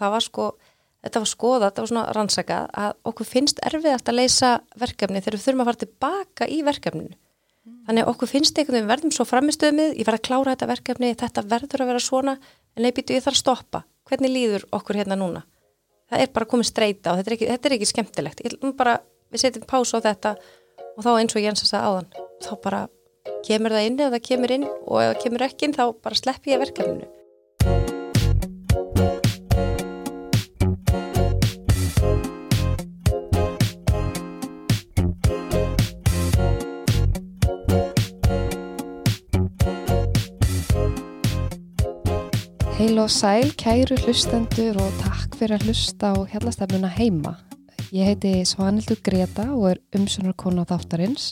það var sko, þetta var skoða, þetta var svona rannsakað að okkur finnst erfiðast að leysa verkefni þegar við þurfum að fara tilbaka í verkefninu. Þannig að okkur finnst einhvern veginn við verðum svo framistöðumið, ég verð að klára þetta verkefni, þetta verður að vera svona, en nei býtu ég þarf að stoppa. Hvernig líður okkur hérna núna? Það er bara komið streyta og þetta er ekki, þetta er ekki skemmtilegt. Ég, bara, við setjum pásu á þetta og þá eins og Jens að sagði áðan, þá bara kemur það inn eða það kemur inn og ef það kemur ekki inn þá bara slepp ég verkefninu. Heil og sæl, kæru hlustendur og takk fyrir að hlusta á hérlastefnuna heima. Ég heiti Svanildur Greta og er umsönarkona þáttarins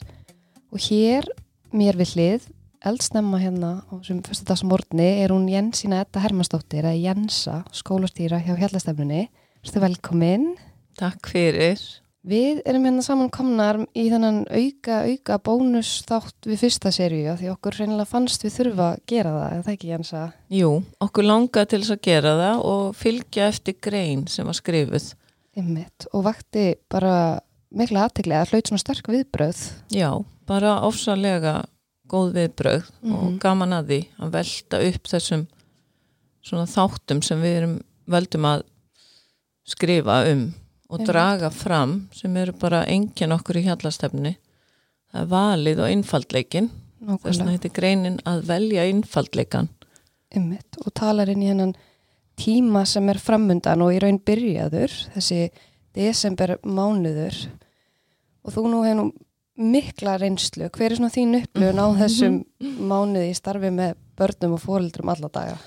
og hér mér við hlið, eldsnemma hérna á þessum fyrstudagsmórni er hún Jensína Edda Hermansdóttir eða Jensa, skólastýra hjá hérlastefnunni. Þú velkominn. Takk fyrir. Við erum hérna saman komnar í þennan auka, auka bónus þátt við fyrsta seríu því okkur reynilega fannst við þurfa að gera það, eða það ekki Jensa? Jú, okkur langaði til þess að gera það og fylgja eftir grein sem var skrifuð. Einmitt. Og vakti bara mikla aðteglega að hlaut svona sterk viðbröð. Já, bara ofsalega góð viðbröð mm -hmm. og gaman að því að velta upp þessum svona þáttum sem við erum veldum að skrifa um og draga fram sem eru bara engin okkur í hjallastefni. Það er valið og innfaldleikin. Þess vegna heitir greinin að velja innfaldleikan. Einmitt. Og talar inn í hennan tíma sem er framundan og í raun byrjaður, þessi desember mánuður og þú nú hefur nú mikla reynslu. Hver er svona þín upplöfun á þessum mánuði í starfi með börnum og fórildrum alla daga?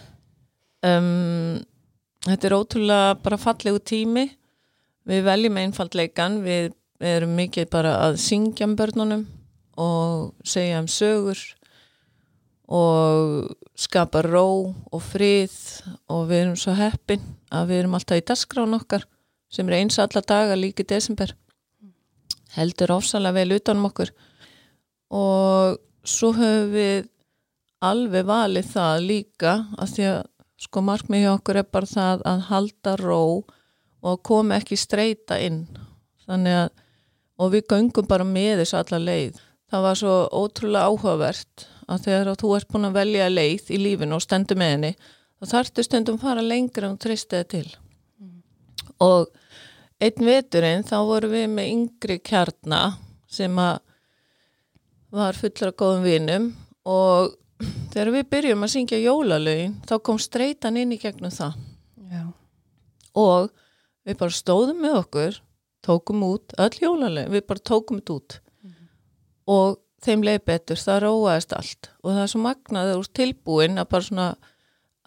Um, þetta er ótrúlega bara fallegu tími. Við veljum einfaldleikan, við, erum mikið bara að syngja um börnunum og segja um sögur og skapa ró og frið. Og við erum svo heppin að við erum alltaf í dasgrán okkar sem er eins alla daga líki desember. Heldur ofsalega vel utanum okkur. Og svo höfum við alveg valið það líka að því að sko markmið hjá okkur er bara það að halda ró og koma ekki streyta inn þannig að og við göngum bara með þessu alla leið það var svo ótrúlega áhugavert að þegar þú ert búin að velja leið í lífinu og stendur með henni þá þarftu stundum fara lengra og treysta það til mm. og einn veturinn þá voru við með yngri kjarnar sem að var fullur af góðum vinum og þegar við byrjum að syngja jólalögin þá kom streytan inn í gegnum það Já. og við bara stóðum með okkur tókum út öll jólalögin við bara tókum þetta út mm -hmm. og þeim leið betur, það róaðist allt og það er svo magnaðið úr tilbúin að bara svona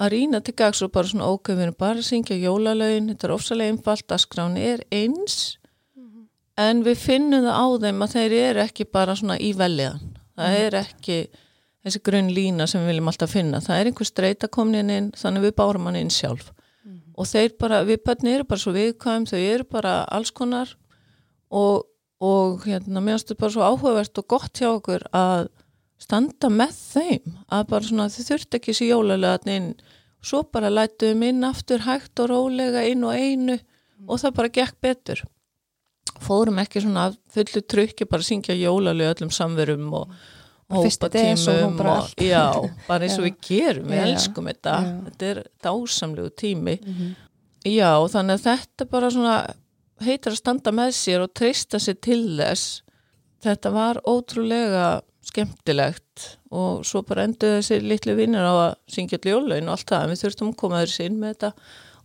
að rýna til gags og bara svona ok, við erum bara að syngja jólalögin, þetta er ofsalega einfalt að skráni er eins mm -hmm. en við finnum það á þeim að þeir eru ekki bara svona í velliðan það -hmm. er ekki þessi grunn lína sem við viljum alltaf finna, það er einhver streyta komin inn, þannig við bárum hann inn sjálf mm -hmm. og þeir bara, við börni eru bara svo viðkvæm, þau eru bara alls konar og og hérna mér finnst þetta bara svo áhugavert og gott hjá okkur að standa með þeim að bara svona þið þurft ekki sér jólalega inn svo bara lætuðum inn aftur hægt og rólega inn og einu mm. og það bara gekk betur fórum ekki svona fullu trykki bara syngja jólalega öllum samverum og hópa tímum og, já, bara eins og við gerum við elskum þetta, þetta er dásamlegu tími. Mm -hmm. já, þannig að þetta bara svona heitir að standa með sér og treysta sér til þess. Þetta var ótrúlega skemmtilegt og svo bara endur þessi litlu vinnir á að syngja ljólaun og allt það en við þurftum að koma þessi inn með þetta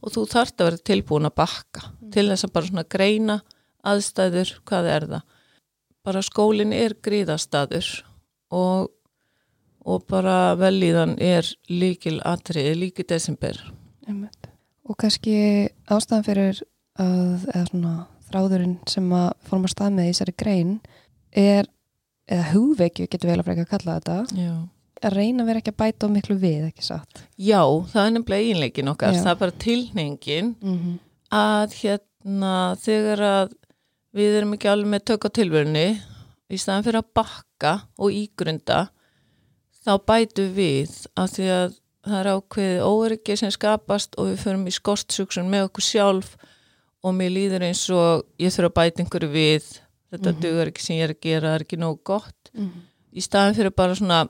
og þú þarft að vera tilbúin að bakka mm. til þess að bara svona greina aðstæður, hvað er það? Bara skólinn er gríðastadur og, og bara velíðan er líkil atrið, líkil desember og kannski ástæðan fyrir að, eða svona þráðurinn sem að fórum að stað með í þessari grein er, eða hugveikju getur vel að freka að kalla þetta Já. að reyna að vera ekki að bæta á miklu við, ekki satt Já, það er nefnilega einleikin okkar, Já. það er bara tilningin mm -hmm. að hérna þegar að við erum ekki alveg með tök á tilvörni í staðan fyrir að bakka og ígrunda þá bætu við að því að það er ákveðið óöryggi sem skapast og við förum í skortsugsun með okkur sjálf og mér líður eins og ég þurfa að bæta einhverju við þetta Mhm. dugar ekki sem ég er að gera, það er ekki nóg gott Mhm. í staðin fyrir bara svona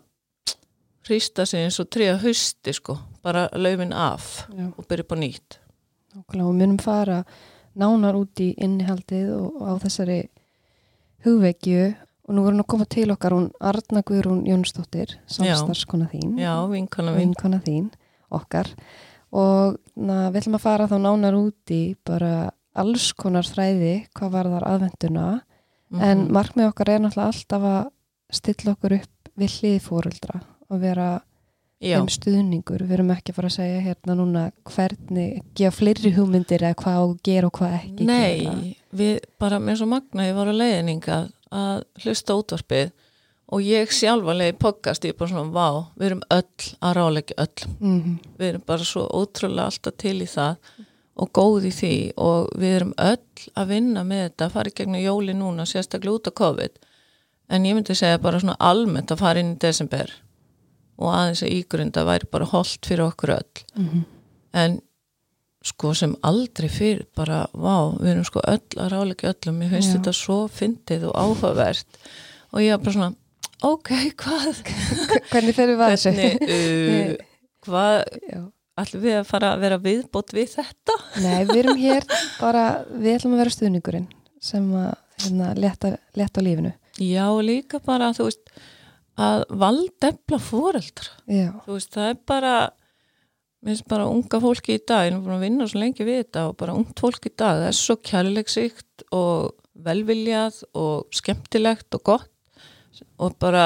hrista sig eins og tríða hausti sko, bara laufin af Já. og byrja upp á nýtt Nákvæmlega, og munum fara nánar út í innihaldið og, og á þessari hugvekju og nú vorum að koma til okkar hún Arna Guðrún Jónsdóttir samstarfskona þín. Já, vinkona mín. Vinkona þín, okkar. Og na, við ætlum að fara þá nánar út í bara alls konar þræði hvað var þar aðvenduna en Mhm. markmið okkar er náttúrulega alltaf að stilla okkur upp við hlið fóruldra og vera Já, þeim stuðningur, við erum ekki að fara að segja hérna núna hvernig gefa fleiri hugmyndir eða hvað að gera og hvað ekki gera. nei, við bara með svo magna ég var að leiðninga að hlusta á útvarpið og ég sjálfa leiði podcast, ég er bara svona vá, við erum öll að ráleggja öll. Mhm, við erum bara svo ótrúlega alltaf til í það og góð í því og við erum öll að vinna með þetta að fara í gegnum jóli núna, sérstaklega út af COVID. En ég myndi segja bara svona almennt að fara inn í desember og aðeins að ígrunda væri bara holdt fyrir okkur öll. Mhm, en sko sem aldrei fyrir bara, vá, við erum sko öll að ráleika öllum, mér finnst Já. þetta svo fyndið og áhugavert og ég var bara svona, ok, hvað hvernig fyrir við að þessu? uh, hvað ætlum við að fara að vera viðbót við þetta? Nei, við erum hér bara, við ætlum að vera stuðningurinn sem að hérna, leta, leta lífinu. Já, líka bara, þú veist að valdefla fóreldra þú veist, það er bara mér finnst bara unga fólki í dag ég er búin að vinna svo lengi við þetta og bara ungt fólki í dag, það er svo kærleiksíkt og velviljað og skemmtilegt og gott og bara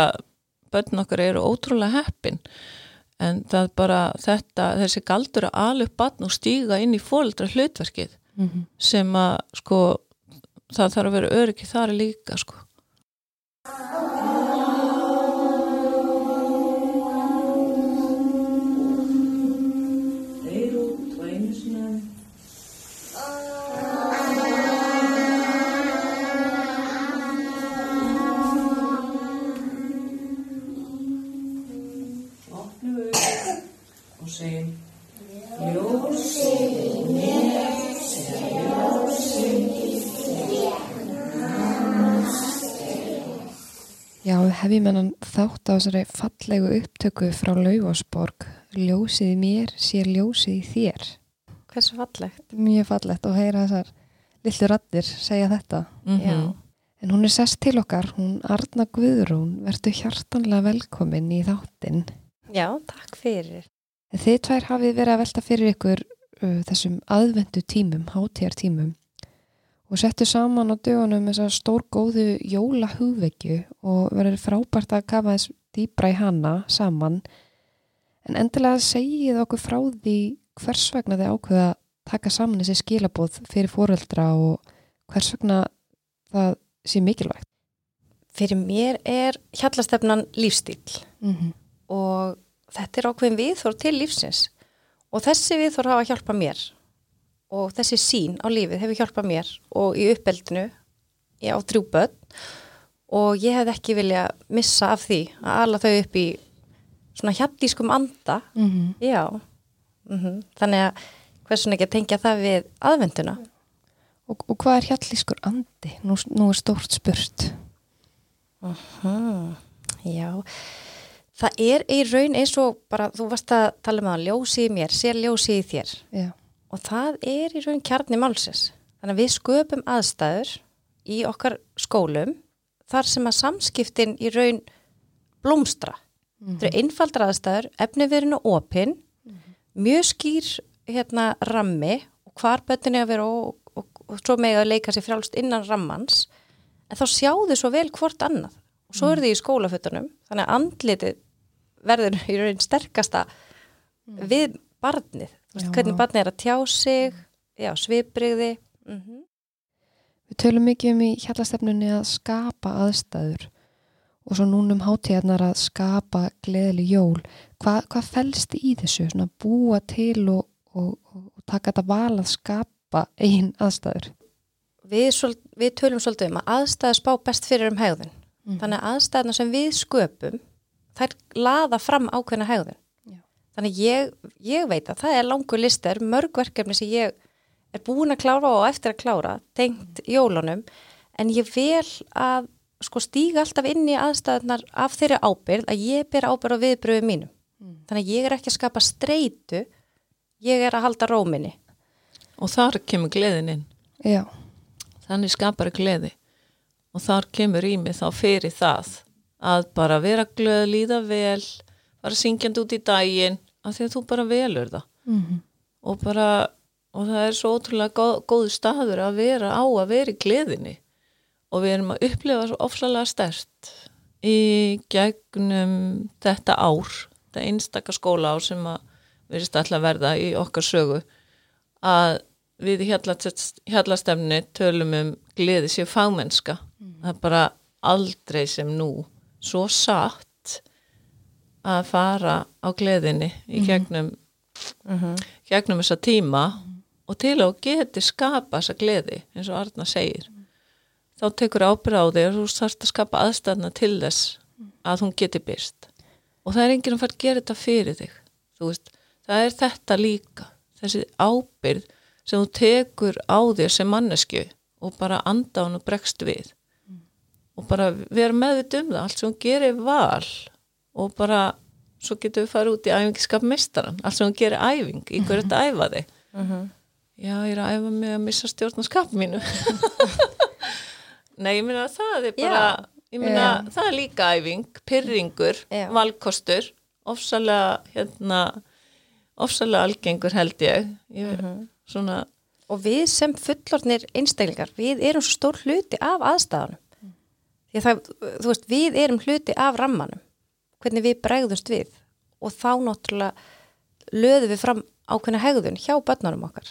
börn okkar eru ótrúlega heppin en það bara þetta, þessi galdur að ala upp batn og stíga inn í fóreldra hlutverkið mhm. sem að sko það þarf að vera öryggi þar líka sko hefjum hennan þátt á þessari fallegu upptöku frá Laufásborg. Ljósið í mér sér ljósið í þér. Hversu fallegt. Mjög fallegt að heyra þessar lillu rattir segja þetta. mm Já. En hún er sest til okkar, hún Arna Guðrún, verður hjartanlega velkomin í þáttinn. Já, takk fyrir. En Þið tvær hafið verið að velta fyrir ykkur uh, þessum aðvendu tímum, hátíðartímum og settu saman á dögunum þessar stór góðu jóla hugvekju og verður frábært að kafa þess dýbra í hana saman. En endilega segið okkur frá því hvers vegna þið ákveða að taka saman þessi skilabóð fyrir fóreldra og hvers vegna það sé mikilvægt. Fyrir mér er hjallastefnan lífstíl Mm -hmm. og þetta er ákveðin viðþór til lífsins og þessi viðþór hafa hjálpað mér og þessi sín á lífið hefur hjálpað mér og í uppeldinu ég á þrjú börn og ég hefði ekki vilja missa af því að ala þau upp í svona hjallískum anda Mm -hmm. já mm þannig að hversun ekki að tengja það við aðvenduna og, og hvað er hjallískur andi? Nú, nú er stórt spurt. Hmm, já, það er í raun eins og bara þú varst að tala um að ljósi í mér, sér ljósi í þér Já. Og það er í raun kjarni málsins. Þannig að við sköpum aðstæður í okkar skólum þar sem að samskiptin í raun blómstra. Það eru einfaldra aðstæður, efniverinu opinn, mjög skýr hérna rammi og hvar böttinni að vera og, og, og svo með að leika sér frjálst innan rammans. En þá sjáðu svo vel hvort annað. Og svo eru þið í skólafötunum þannig að andlitið verður í raun sterkasta við barnið, veist, hvernig barnið er að tjá sig já, svipriði mm Við tölum mikið um í hjallastefnunni að skapa aðstæður og svo núna um hátíðarnar að skapa gleðileg jól. Hva, hvað felst í þessu? Svona búa til og, og, og, taka þetta val að skapa eigin aðstæður. við, við tölum svolítið um að aðstæða spá best fyrir um hegðun Mhm. þannig að aðstæðna sem við sköpum þær laða fram ákveðna hegðun. Þannig ég, ég veit að það er langur listar, mörg verkefni sem ég er búin að klára og eftir að klára, tengt jólunum, en ég vel að sko stíga alltaf inn í aðstæðunar af þeirri ábyrð að ég ber ábyrð á viðbröðu mínum. Þannig að ég er ekki að skapa streitu, ég er að halda róminni. Og þar kemur gleðin inn. Já, Þannig skapar gleði. Og þar kemur í mig þá fyrir það að bara vera glöð, líða vel, bara syngjandi út í daginn, af því að þú bara velur það. mm Og bara, og það er svo ótrúlega góð, góðu staður að vera á að vera í gleðinni. Og við erum að upplifa svo ofsalega stert í gegnum þetta ár, þetta einstaka skóla ár sem að verðist alltaf verða í okkar sögu, að við í hjallast- hjallastefni tölum um gleði sér fagmennska. Það er bara aldrei sem nú svo satt að fara á gleðinni í gegnum, gegnum þessa tíma og til að geti skapa þessa gleði eins og Arna segir þá tekur ábyrð á þig og þú þarfst að skapa aðstæðna til þess að hún geti byrst og það er enginn að fara að gera þetta fyrir þig veist, það er þetta líka þessi ábyrð sem þú tekur á þér sem mannesku og bara anda hún og bregst við. Og bara vera meðvitt um það allt sem hún gerir val og bara svo getur við farið út í æfingiskap mistaran, allt sem hún gerir æfing í hverju þetta æfa þig já, ég er að æfa mig að missa stjórnarskap mínu nei, ég meina það er bara Já. ég meina Já. það er líka æfing pyrringur, Já. valkostur ofsalega hérna ofsalega algengur held ég, ég svona Og við sem fullornir einstaklingar, við erum stór hluti af aðstæðanum. Því að það, þú veist, við erum hluti af rammanum, hvernig við bregðumst við og þá náttúrulega löðum við fram ákveðna hegðun hjá börnunum okkar.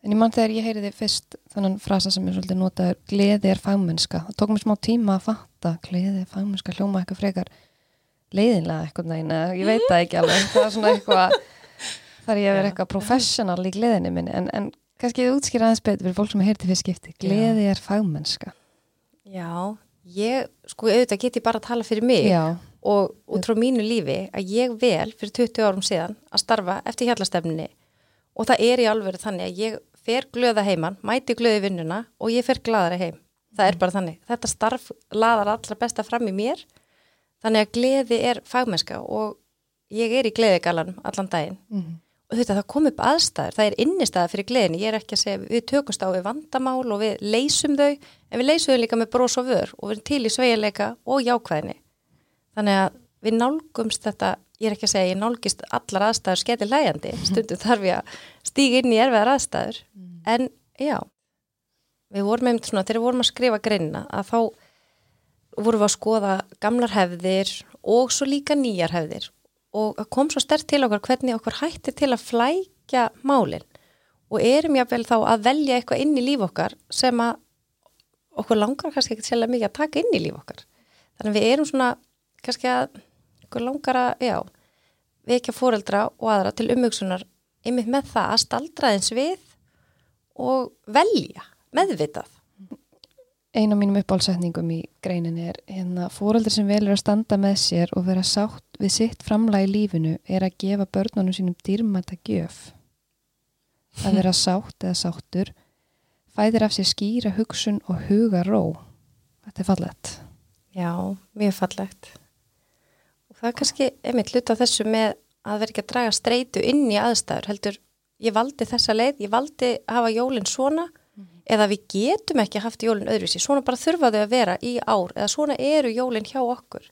En ég mann þegar ég heyriði fyrst þannig frasa sem ég svolítið notaður, gleði er fagmennska. Það tók mér smá tíma að fatta, gleði er fagmennska, hljóma eitthvað frekar leiðinlega eitthvað neginn, eða ég veit það ekki alveg. Það er svona eitthvað, þar ég vera eitthvað professional í gleðinni minni, en, en kannski ég útskýra aðeins betur fyrir fólk sem heyrti fyrst skipti. Gleði er fagmennska. Já, ég, sko, auðvitað get ég bara að tala fyrir mig Já, og út frá mínu lífi að ég vel fyrir 20 árum síðan að starfa eftir hjallastefninni og það er í alvöru þannig að ég fer glöða heiman, mæti glöði vinnuna og ég fer glaðara heim. Það er bara þannig. Þetta starf laðar allra besta fram í mér. Þannig að gleði er fagmennska og ég er í gleðigalanum allan daginn. Mm. og þetta það kom upp aðstæður, það er innistæða fyrir gleðinni, ég er ekki að segja við tökumst á við vandamál og við leysum þau en við leysum þau líka með brós og vör og við erum til í sveigjarleika og jákvæðinni þannig að við nálgumst þetta ég er ekki að segja, ég nálgist allar aðstæður sketi lægandi, stundum þarf ég að stíga inn í erfiðar aðstæður. En já við vorum einmitt svona, þegar við vorum að skrifa greinina að þá vorum við að skoða gamlar hefðir og svo líka nýjar hefðir. Og kom svo stert til okkar hvernig okkur hætti til að flækja málin. Og erum jáfnvel þá að velja eitthvað inn í líf okkar sem að okkur langar kannski ekki sérlega mikið að taka inn í líf okkar. Þannig að við erum svona kannski að okkur langar að, já, vekja fóreldra og aðra til umhugsunar einmitt með það að staldra eins við og velja, meðvitað. Ein af mínum uppálsetningum í greininni er hérna fóreldur sem velur að standa með sér og vera sátt við sitt framlega í lífinu er að gefa börnunum sínum dýrmæta gjöf. Að vera sátt eða sáttur fæðir af sér skýra hugsun og huga ró. Þetta er fallett. Já, mjög fallegt. Það er kannski einmitt hluta af þessu með að vera ekki að draga streitu inn í aðstæður. Heldur, ég valdi þessa leið, ég valdi að hafa jólinn svona eða við getum ekki haft jólinn öðruvísi. Svona bara þurfa þau að vera í ár eða svona eru jólinn hjá okkur.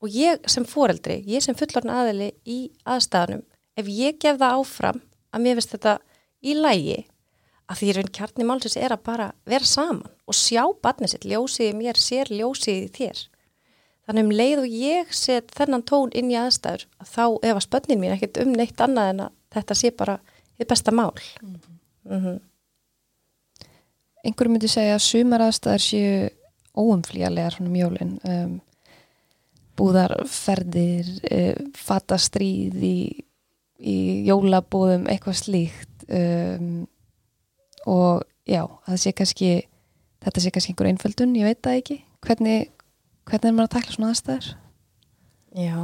Og ég sem foreldri, ég sem fullorna aðili í aðstæðanum, ef ég gef það áfram að mér finnst þetta í lægi, að því raun kjarni málsins er að bara vera saman og sjá barnið sitt, ljósið mér, sér ljósið þér. Þannig um leið og ég set þennan tón inn í aðstæður, að þá ef að spönnin mín ekkert um neitt annað en að þetta sé bara þið besta mál. Mm Einhverjum myndi segja að sumar aðstæðar séu óumflýjarlegar svona mjólin. Um, búðarferðir, uh, fatastríð í, í jólabúðum, eitthvað slíkt um, og já, sé kannski þetta sé kannski einhver einföldun, ég veit það ekki hvernig, hvernig er maður að takla svona aðstæður? Já,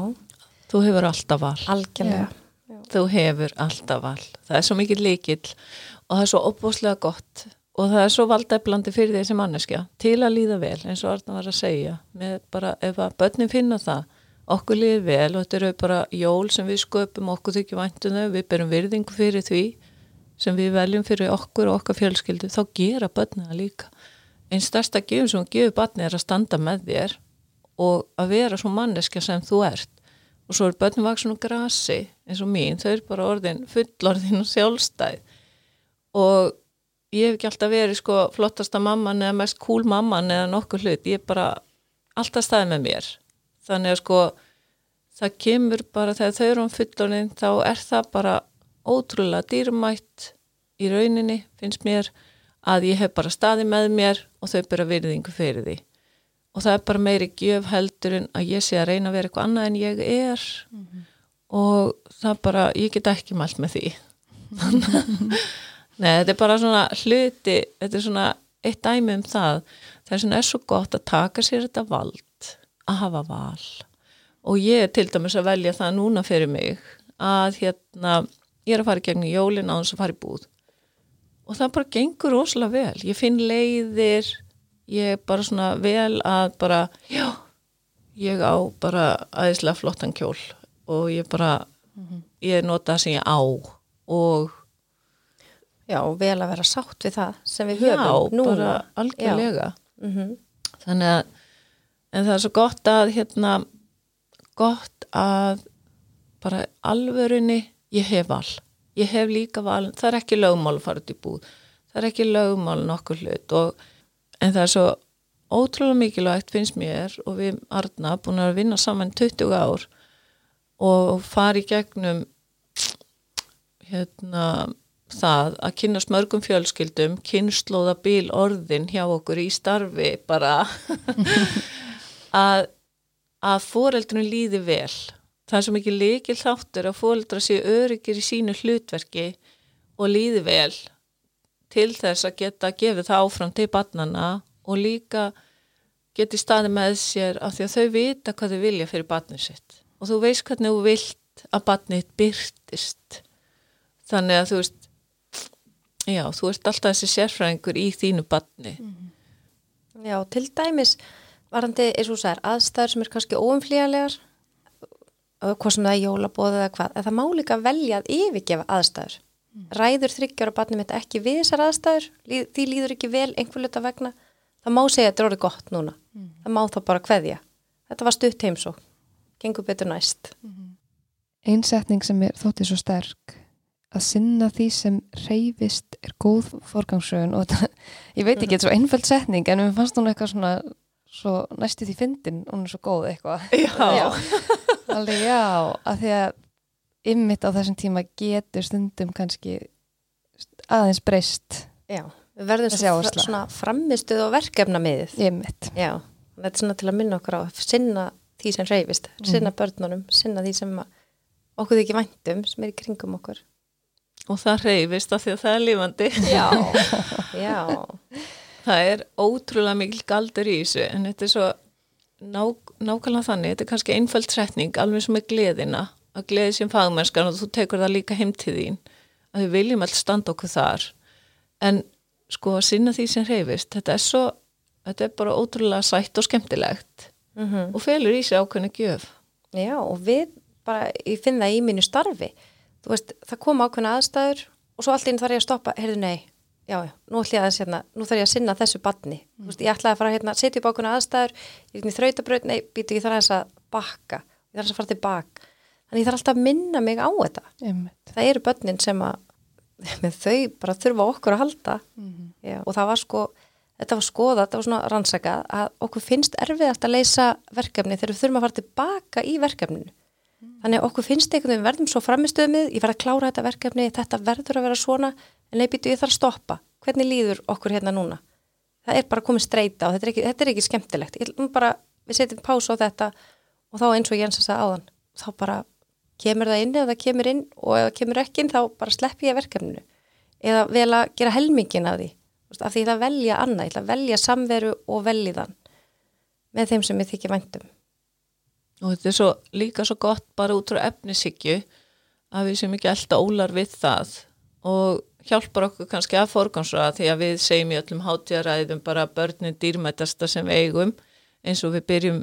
þú hefur alltaf val. Algjörlega. þú hefur alltaf val. Það er svo mikið líkill og það er svo opbúslega gott og það er svo valdeflandi fyrir þessi manneskja til að líða vel eins og Arna var að segja. Með bara ef að börnin finna það okkur líði vel og þetta eru bara jól sem við sköpum okkur þykju væntum þau við berum virðingu fyrir því sem við veljum fyrir okkur og okkar fjölskyldu þá gera börnina líka. Einn stærsta gefum sem gefur börni er að standa með þér og að vera svo manneskja sem þú ert. Og svo er börnum vaksin og grasi eins og mín, þau eru bara orðin fullorðin og sjálfstæð. Og ég hef ekki alltaf verið sko flottasta mamman eða mest cool mamman eða nokkuð hlut, ég er bara alltaf staðið með mér. Þannig að sko það kemur bara þegar þau eru um fullorðin þá er það bara ótrúlega dýrmætt í rauninni finnst mér að ég hef bara staðið með mér og þau bara virðingu fyrir því og það er bara meiri gjöf heldur en að ég sé að reyna að vera eitthvað annað en ég er. Mm -hmm. og það bara, ég get ekki mælt með því. Nei, þetta er bara svona hluti, þetta er svona eitt dæmi um það. Þess vegna er svo gott að taka sér þetta vald að hafa val. Og ég er til dæmis að velja það núna fyrir mig að hérna ég er að fara gegn jólin á þess að fara í búð. Og það bara gengur rosalega vel. Ég finn leiðir ég bara svona vel að bara, já, ég á bara aðeinslega flottan kjól og ég bara, mm -hmm. ég nota það sem ég á og Já, og vel að vera sátt við það sem við höfum já, núna. bara algjörlega Mm -hmm. þannig að en það er svo gott að hérna, gott að bara alvörunni ég hef val, ég hef líka val það er ekki lögmál að fara út í búð það er ekki lögmál nokkur hlut og en það er svo ótrúlega mikilvægt finnst mér og við Arna búin að vinna saman 20 ár og fara í gegnum hérna það að kynast mörgum fjölskyldum kynnslóða bíl orðin hjá okkur í starfi bara. Að að fóreldrunum líði vel. Það er svo mikið líkil þáttur að fóreldra séu öryggir í sínu hlutverki og líði vel til þess að geta gefið það áfram til barnana og líka geti staði með sér af því að þau vita hvað þau vilja fyrir barnið sitt. Og þú veist hvernig þú vilt að barnið byrtist þannig að þú veist já, þú ert alltaf þessi sérfræðingur í þínu barni. Já, til dæmis varandi, eins og það er aðstæður sem er kannski óumflíjanlegar hvað sem það er jólabóð eða hvað, en það má líka velja að yfirgefa aðstæður ræður þryggjára barnið mitt ekki við þessar aðstæður, líð, því líður ekki vel einhver luta vegna, það má segja að þetta er orðið gott núna, mm. það má þá bara kveðja. Þetta var stutt heimsók gengur betur næst. Mm. Einsetning sem er þóttið svo sterk að sinna því sem reyfist er góð forgangsröðun og þetta, ég veit ekki, þetta er svo einföld setning en við fannst hún eitthvað svona svo næstu því fyndin, hún er svo góð eitthvað. Já, Alveg já, að því að ymmit á þessum tíma getur stundum kannski aðeins breyst. Já, við verðum svo, áhersla. svona framistuð og verkefna miðið ymmit. Já, þetta er svona til að minna okkur á að sinna því sem reyfist, sinna börnunum sinna því sem okkur þykir væntum sem er í kringum okkur. Og það reyfist af því að það er lífandi Já, já. Það er ótrúlega mikil galdur í þessu en þetta er svo ná, nákvæmlega þannig, þetta er kannski einföld setning alveg sem er gleðina að gleði sem fagmennskan og þú tekur það líka heim til þín að við viljum alltaf standa okkur þar. En sko að sinna því sem reyfist þetta er svo, þetta er bara ótrúlega sætt og skemmtilegt mm og felur í sig ákveðna gjöf. Já, og við bara, ég finn það í mínu starfi. Þú veist, það kom ákveðna aðstæður og svo allt inn þarf ég að stoppa, heyrðu nei já, já, nú að hérna, nú þarf ég að sinna þessu batni, þú veist, ég ætlaði að fara hérna, setja upp ákveðna aðstæður, ég er í þrautabraut nei, býtu, ég þarf að bakka ég þarf að fara til þannig ég þarf alltaf að minna mig á þetta, Ymmit. það eru börnin sem að, þau bara þurfa okkur að halda. Já, og það var sko, þetta var skoða þetta var svona rannsakað að okkur finnst erfiðast að leysa verkefni þegar við þurfum að fara tilbaka í verkefninu. Þannig að okkur finnst einhvern veginn verðum svo framistöðumið, ég verð að klára þetta verkefni þetta verður að vera svona, en nei býtu ég þarf að stoppa, hvernig líður okkur hérna núna? Það er bara komið streyta og þetta er ekki, þetta er ekki skemmtilegt, ég, bara við setjum pása á þetta og þá eins og Jens að sagði áðan, þá bara kemur það inn eða það kemur inn og ef það kemur ekki inn þá bara sleppi ég verkefninu. Eða vel að gera helmingin af því. Af því ég ætla að velja annað, ég ætla að velja samveru og veljiðan með þeim sem ég þykir væntum og þetta er svo, líka svo gott bara út frá efnisíkju að við sem ekki alltaf ólar við það. Og hjálpar okkur kannski að forgansraða því að við segjum í öllum hátíðaræðum bara börnin dýrmætasta sem eigum eins og við byrjum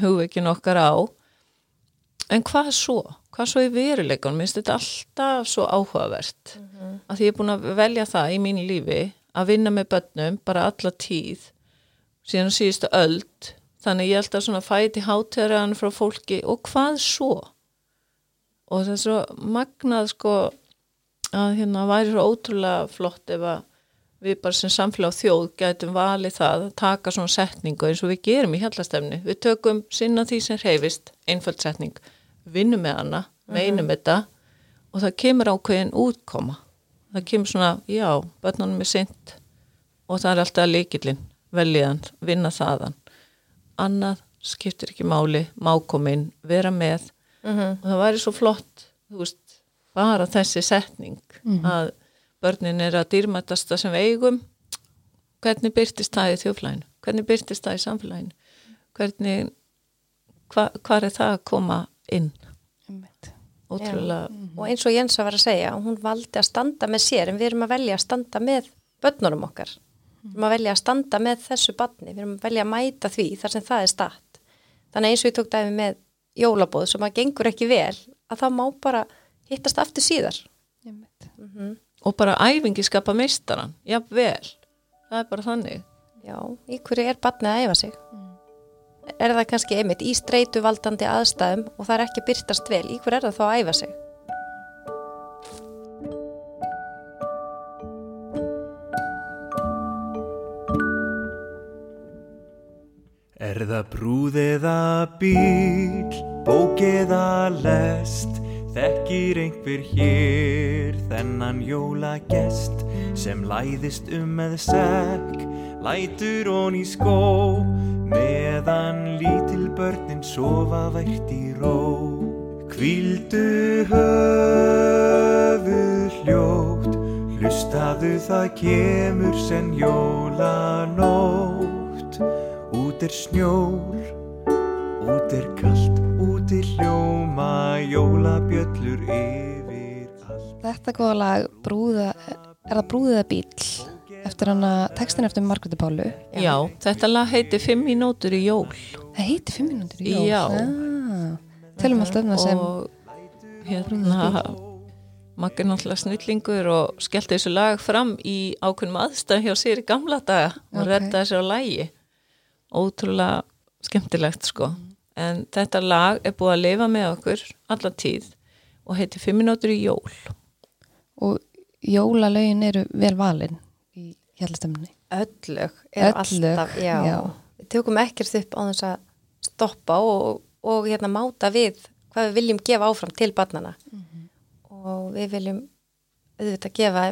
hugveikin okkar á en hvað svo? Hvað svo í veruleikunum? Minnst þetta alltaf svo áhugavert mm -hmm. að því ég er búin að velja það í mínu lífi að vinna með börnum bara alla tíð síðan síðustu öld þannig ég held að svona fæti hátíðaræðan frá fólki og hvað svo? Og það er svo magnað sko að hérna væri svo ótrúlega flott ef að við bara sem samfélag þjóð gætum valið það að taka svona setningu eins og við gerum í hjallastefni. Við tökum sinna því sem reyfist, einföld setning, vinnum með hana, meinum mm þetta og það kemur ákveðin útkoma. Það kemur svona, já, börnunum er sint og það er alltaf líkilinn, veljiðan, vinna þaðan. Annað skiptir ekki máli, mákominn, vera með mm -hmm. og það væri svo flott, þú veist, bara þessi setning mm -hmm. að börnin er að dýrmætasta sem við eigum. Hvernig byrtist það í þjóflæginu hvernig byrtist það í samfélaginu? Hvernig hva, hvað er það að koma inn? Ótrúlega. Mm -hmm. og eins og Jens að vera að segja hún valdi að standa með sér en við erum að velja að standa með börnurum okkar. Við erum að velja að standa með þessu barni. Við erum að velja að mæta því þar sem það er start þannig eins og ég tók dæmi með jólabóð sem að gengur ekki vel að það má bara hittast aftur síðar. Mm -hmm. Og bara æfingi skapa meistaran, já vel það er bara þannig. Já, í hverju er barnið að æfa sig? Mm. er það kannski einmitt í streitu valdandi aðstæðum og það er ekki byrtast vel, í hverju er það þá að æfa sig? Er það brúðiða bíl, bókiða lest Þekkir einhver hér þennan jólagest sem læðist um með sekk, lætur hon í skó, meðan lítil börnin sofa vært í ró. Kvíldu höfuð hljótt, hlustaðu það kemur sen jólanótt, út er snjór, út er kallt úti hljóma jólabjöllur yfir allt. Þetta góða lag brúða, er það brúðiða bíl eftir hana textin eftir Margreði Pálu. Já, Já þetta lag heiti Fimm mínútur í jól. Það heiti Fimm mínútur í jól? Já. Ah, Tölum alltaf um það sem og hérna Maggi náttúrulega snillingur og skellti þessu lag fram í ákveðnum aðstæðan hjá sér í gamla daga og okay. redda þessu á lægi ótrúlega skemmtilegt sko. En þetta lag er búið að lifa með okkur alla tíð og heiti Fimm minútur í jól og jólalögin eru vel valin í hjallastemni Öllög er alltaf já. Já. við tökum ekkert upp á þess að stoppa og, og hérna máta við hvað við viljum gefa áfram til barnana mm -hmm. og við viljum auðvitað gefa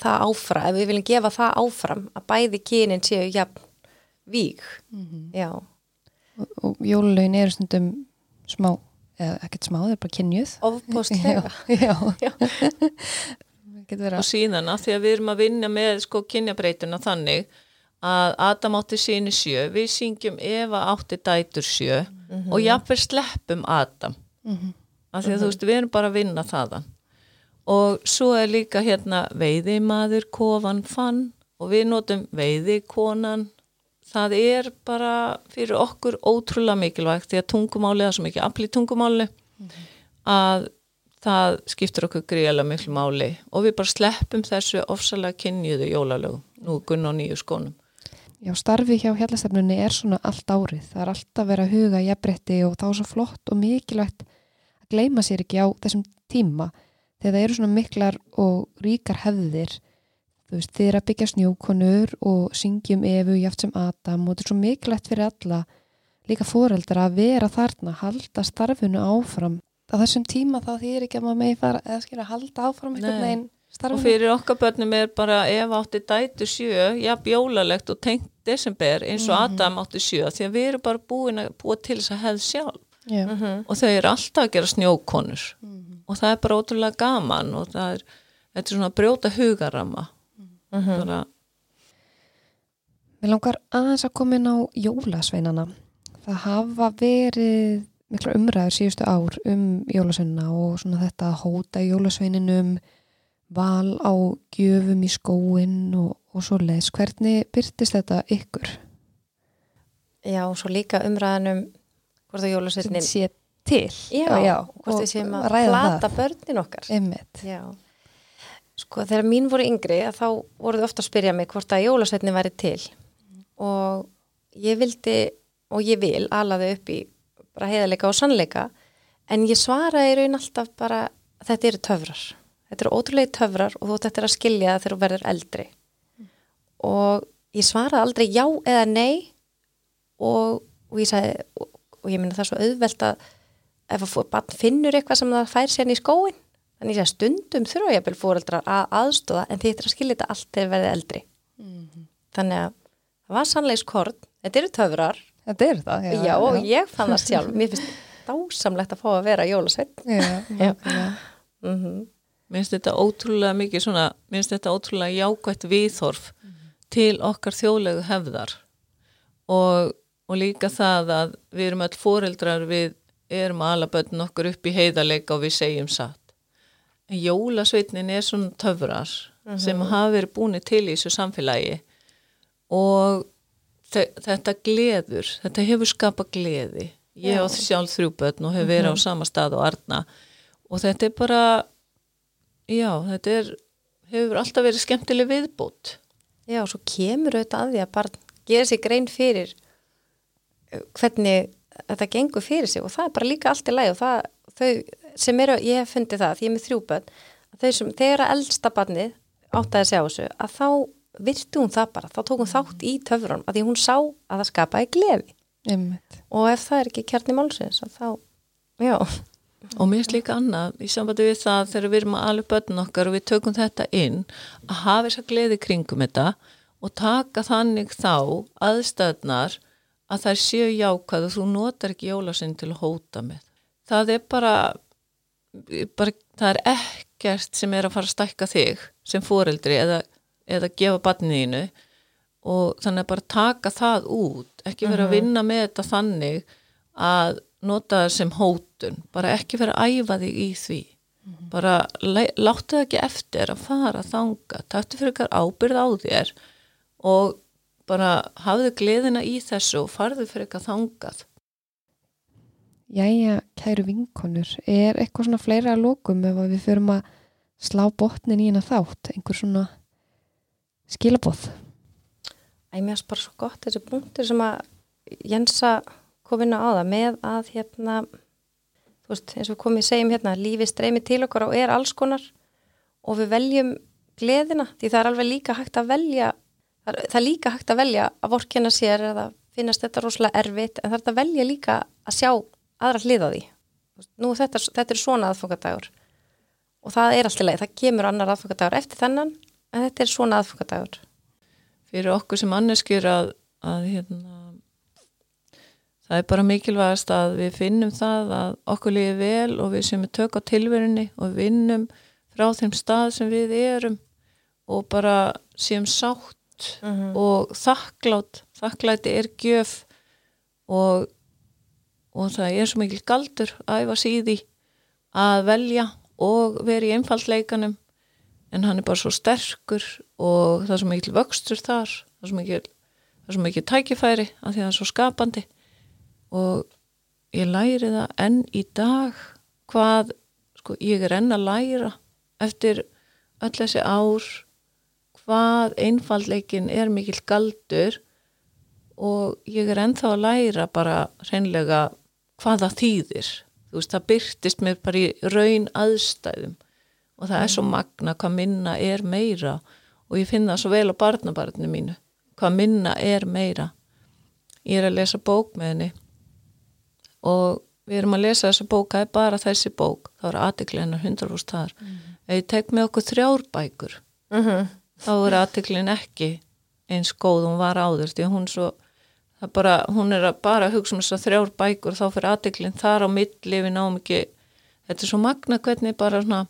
það áfram, við viljum gefa það áfram að bæði kynin séu jafn víg mm -hmm. já og jólulögin eru stundum smá, ekkert smá, það er bara kynjuð. Ofbóstlega og síðan að því að við erum að vinna með sko kynjabreituna þannig að Adam átti síni sjö við syngjum Eva átti dætur sjö mm -hmm. og jáfnveg sleppum Adam. Mm -hmm. að því að mm -hmm. þú veist við erum bara að vinna þaðan. Og svo er líka hérna veiði maður kofan fann og við notum veiði konan það er bara fyrir okkur ótrúlega mikilvægt því að tungumáli, það er svo mikið aflið tungumáli mm -hmm. að það skiptir okkur greiðlega miklu máli. Og við bara sleppum þessu ofsalega kynniðu jólalögum. Nú gunn á nýju skónum. Já, starfi hjá hjallastefnunni er svona allt árið, það er alltaf verið að huga jafnbretti og þá er svo flott og mikilvægt að gleima sér ekki á þessum tíma. Þegar það eru svona miklar og ríkar hefðir þú veist, þið er að byggja snjókonur og syngjum Efu, jáft sem Adam og þetta er svo mikilvægt fyrir alla líka foreldra að vera þarna halda starfinu áfram. Á þessum tíma þá þýr ekki að maður megi fara eða skilja að halda áfram einhvern veginn og fyrir okkar börnum er bara ef átti dætu sjö, já bjólalegt og tengt desember eins og -hmm. Adam átti sjö því að við erum bara búin að búa til þess að hefð sjálf. Mm -hmm. og þau eru alltaf að gera snjókonur. Mm -hmm. og það er bara ótrúlega gaman og það er, þetta er svona að brjóta hugarama Mm -hmm. Þannig að Mér langar aðeins að koma inn á jólasveinana. Það hafa verið mikla umræður síðustu ár um jólasveinina og svona þetta að hóta jólasveininum, val á gjöfum í skóin og, og svo leiðis. Hvernig byrtist þetta ykkur? Já, svo líka umræðanum hvort að jólasveitnin sé til. Já, og hvort við séum að ræða plata það. börnin okkar Einmitt. Já Sko þegar mín voru yngri þá voruð ofta að spyrja mig hvort að jólasveitnin væri til. Og ég vildi og ég vil alaði upp í bara heiðarleika og sannleika. En ég svaraði í raun alltaf bara þetta eru töfrar. Þetta eru ótrúlega töfrar og þú ætti eftir að skilja þegar þú verður eldri. Og ég svaraði aldrei já eða nei. Og, og ég sagði og, og ég minna það er svo auðvelt að ef að barn finnur eitthvað sem það fær sérn í skóin þannig að stundum þurfa ég að byrja fóreldrar að aðstóða en þið ættir að skilja þetta allt þegar þið verðið eldri. Þannig að það var sannleikskorn þetta eru töfrar. Þetta er það. já, og ég fann það sjálf. Mér finnst dásamlegt að fá að vera jólasveit Já, Já. já. mm minnst þetta ótrúlega mikið svona, minnst þetta ótrúlega jákvætt viðhorf til okkar þjóðlegu hefðar. Og, og líka það að við erum öll foreldrar við erum að ala börn okkur upp í heiðarleika og við segjum satt jólasveitnin er svona töfrar sem hafa verið búin til í þessu samfélagi og þe- þetta gleður, þetta hefur skapað gleði. Ég Já. á sjálf þrjú börn og hefur verið á sama stað og arna og þetta er bara já, þetta er hefur alltaf verið skemmtileg viðbót. Já, og svo kemur auðvitað að því að barn gera sér grein fyrir uh, hvernig þetta gengur fyrir sig og það er bara líka allt í lagi og það, þau sem eru, ég hef fundið það, ég er með þrjú börn sem, þegar að eldsta barnið áttaði að sjá þessu, að þá virti hún það bara, þá tók hún þátt í töfrunum að því hún sá að það skapaði gleði. Einmitt. og ef það er ekki kjarni málsins þá, já. Og mér finnst líka annað í sambandi við það þegar við erum að alveg börn okkar og við tökum þetta inn að hafa þess að gleði kringum þetta og taka þannig þá aðstæðnar að þær séu jákvæð og þú notar ekki jólasinn til að hóta með. Það er bara, bara það er ekkert sem er að fara að stækka þig sem foreldri eða, eða gefa barniðinu og þannig að bara taka það út ekki vera að vinna með þetta þannig að nota það sem hótun bara ekki vera að æfa þig í því. Bara le- láttu það ekki eftir að fara þanga taktu fyrir ykkar ábyrð á þér og bara hafðu gleðina í þessu og farðu fyrir ykkar þangað Jæja, kæru vinkonur, er eitthvað svona fleira að lókum ef við förum að slá botnin í hérna þátt, einhver svona skilabóð? Æ, mér finnst bara svo gott þessi punktur sem að Jensa kom inn á það með að hérna, þú veist, eins og við komum í segjum hérna, lífi streymi til okkar og er alls konar og við veljum gleðina, því það er alveg líka hægt að velja, það er, líka hægt að velja að vorkenna sér eða finnast þetta rosalega erfitt, en það er að velja líka að sjá aðra hliða því. Nú, þetta, er- þetta er svona aðfangadagur og það er alltaf leið, það kemur annar aðfangadagur eftir þennan, en þetta er svona aðfangadagur. fyrir okkur sem anneskjur að, að hérna, það er bara mikilvægast að við finnum það að okkur líði vel og við sem við tök á tilverunni og við vinnum frá þeim stað sem við erum og bara séum sátt og þakklátt þakklæti er gjöf og, og það er svo mikil galdur að æfa síði að velja og vera í einfaldleikanum. En hann er bara svo sterkur og það er svo mikil vöxtur þar það er svo mikil, er svo mikil tækifæri af því að það er svo skapandi. Og ég læri það enn í dag hvað sko, ég er enn að læra eftir öll þessi ár hvað einfaldleikin er mikil galdur og ég er ennþá að læra bara hreinlega hvað það þýðir. Þú veist, það byrtist mér bara í raun aðstæðum. Og það er svo magna hvað minna er meira. Og ég finna það svo vel á barnabarninu mínu hvað minna er meira. Ég er að lesa bók með henni. Og við erum að lesa þessa bók það er bara þessi bók, þá er aðtikli hennar 100% þar. Ef ég tek með okkur þrjár bækur Mm þá er aðtiklin ekki eins góð hún var áður því hún svo það bara, hún er að bara hugsa um þess að þrjár bækur þá fyrir aðtiklin þar á milli við náum ekki þetta er svo magna hvernig bara svona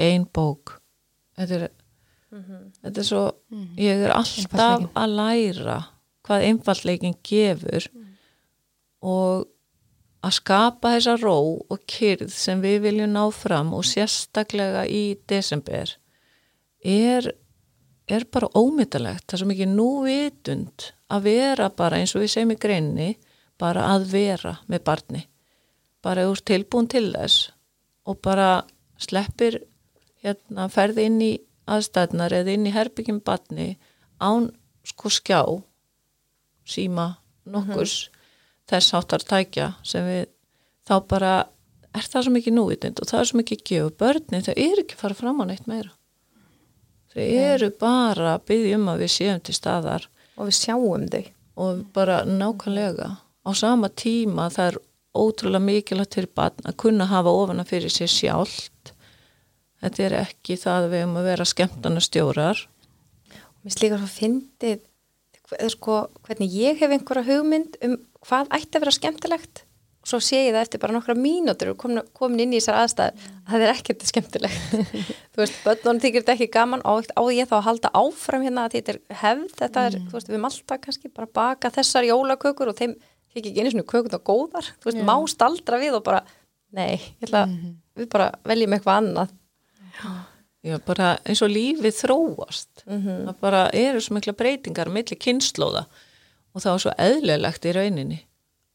ein bók. Þetta er, þetta er svo ég er alltaf að læra hvað einfaldleikin gefur og að skapa þessa ró og kyrð sem við viljum ná fram og sérstaklega í desember er, er bara ómyndalegt. Það er svo mikið núvitund að vera bara eins og við segjum í greinni, bara að vera með barni. Bara úr tilbúin til þess og bara sleppir hérna, ferði inn í aðstæðnar eða inn í herbyggjum barni án sko skjá síma nokkurs þess áttar tækja sem við þá bara er það svo mikið núvitund og það er svo mikið gefu börni þau eru ekki fara fram á neitt meira þau eru bara að byggja um að við séum til staðar. Og við sjáum þau og bara nákvæmlega á sama tíma það er ótrúlega mikilvægt fyrir barn að kunna hafa ofana fyrir sér sjálft. Þetta er ekki það að við um að vera skemmtana stjórar Mér slíkar fyndið eða sko, hvernig ég hef einhverja hugmynd um hvað ætti að vera skemmtilegt. og svo sé ég það eftir bara nokkra mínútur og komin, komin inn í þessar aðstæð að það er ekkert skemmtilegt. Þú veist, börnunum þykir þetta ekki gaman og á ég þá að halda áfram hérna að þetta er hefð, þetta er, þú veist, við malta kannski bara baka þessar jólakökur og þeim þykir ekki einu svona kökun og góðar. Þú veist, má staldra við og bara nei, ég ætla, við bara veljum eitthvað annað. Já, bara eins og lífið þróast. Það bara eru svo mikla breytingar milli kynnslóða og það var svo eðlilegt í rauninni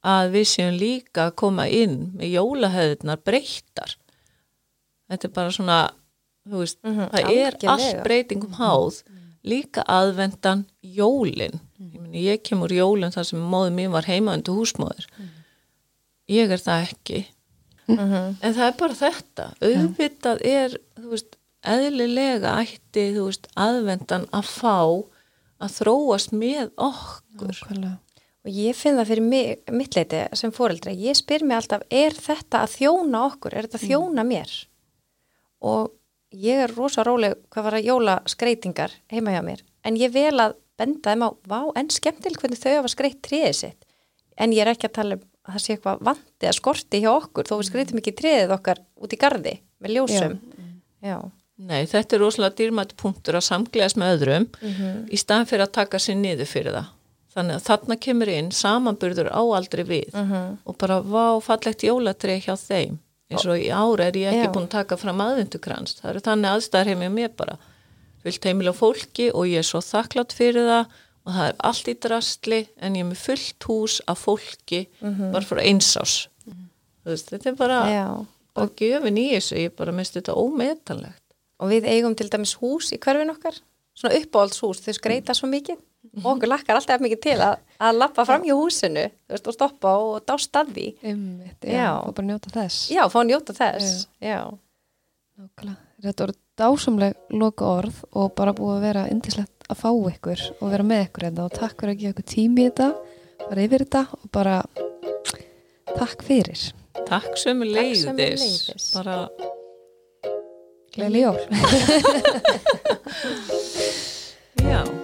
að við séum líka að koma inn með jólahöðunar breyttar. Þetta er bara svona veist, Mhm, það er allt breytingum háð. Líka aðvendan jólin. Ég, meni, ég kemur jólin þar sem móður mín var heima undir húsmóður ég er það ekki. En það er bara þetta. Auðvitað er, veist eðlilega ætti, veist aðvendan að fá að þróast með okkur. Nákvæmlega. Og ég finn það fyrir mig, mitt leiti sem fóreldra, ég spyr mig alltaf, er þetta að þjóna okkur, er þetta að þjóna mér? Og ég er rosa róleg hvað var að jóla skreitingar heima hjá mér, en ég vel að benda þeim á, vá, en skemmtileg hvernig þau hafa skreitt tríðið sitt. En ég er ekki að tala um að það sé eitthvað vandi að skorti hjá okkur, þó við skreitum ekki tríðið okkar út í gardi með ljósum. Já. Nei, þetta er rosalega dýrmætt punktur að samgleðast með öðrum í staðan fyrir að taka sér niður fyrir það. Þannig að þarna kemur inn samanburður á aldrei við og bara vá fallegt jólatrið hjá þeim. Eins og í ára er ég ekki Já. búin að taka fram aðvendukrans. Það eru þannig aðstæðar heim með mér bara. Fullt heimilega fólki og ég er svo þakklátt fyrir það og það er allt í drastli en ég er með fullt hús af fólki bara fyrir einsás. Þú veist, þetta er bara, bara gjöfin í þessu. Ég bara minnst þetta ómetanlegt. Og við eigum til dæmis hús í hverfin okkar, svona uppáhaldshús, þau skreita svo mikið og okkur lakkar alltaf mikið til að, að lappa fram hjá húsinu, þú veist, og stoppa og dást að því. Einmitt, Já. já, og bara njóta þess. Já, fá að njóta þess. Já. Nákvæmlega. Þetta voru dásamleg loka orð og bara búið að vera indislegt að fá ykkur og vera með ykkur hérna og takk fyrir að gefa ykkur tími í þetta, bara yfir þetta og bara takk fyrir. Takk sömu leiðis. Bara Gleðileg jól.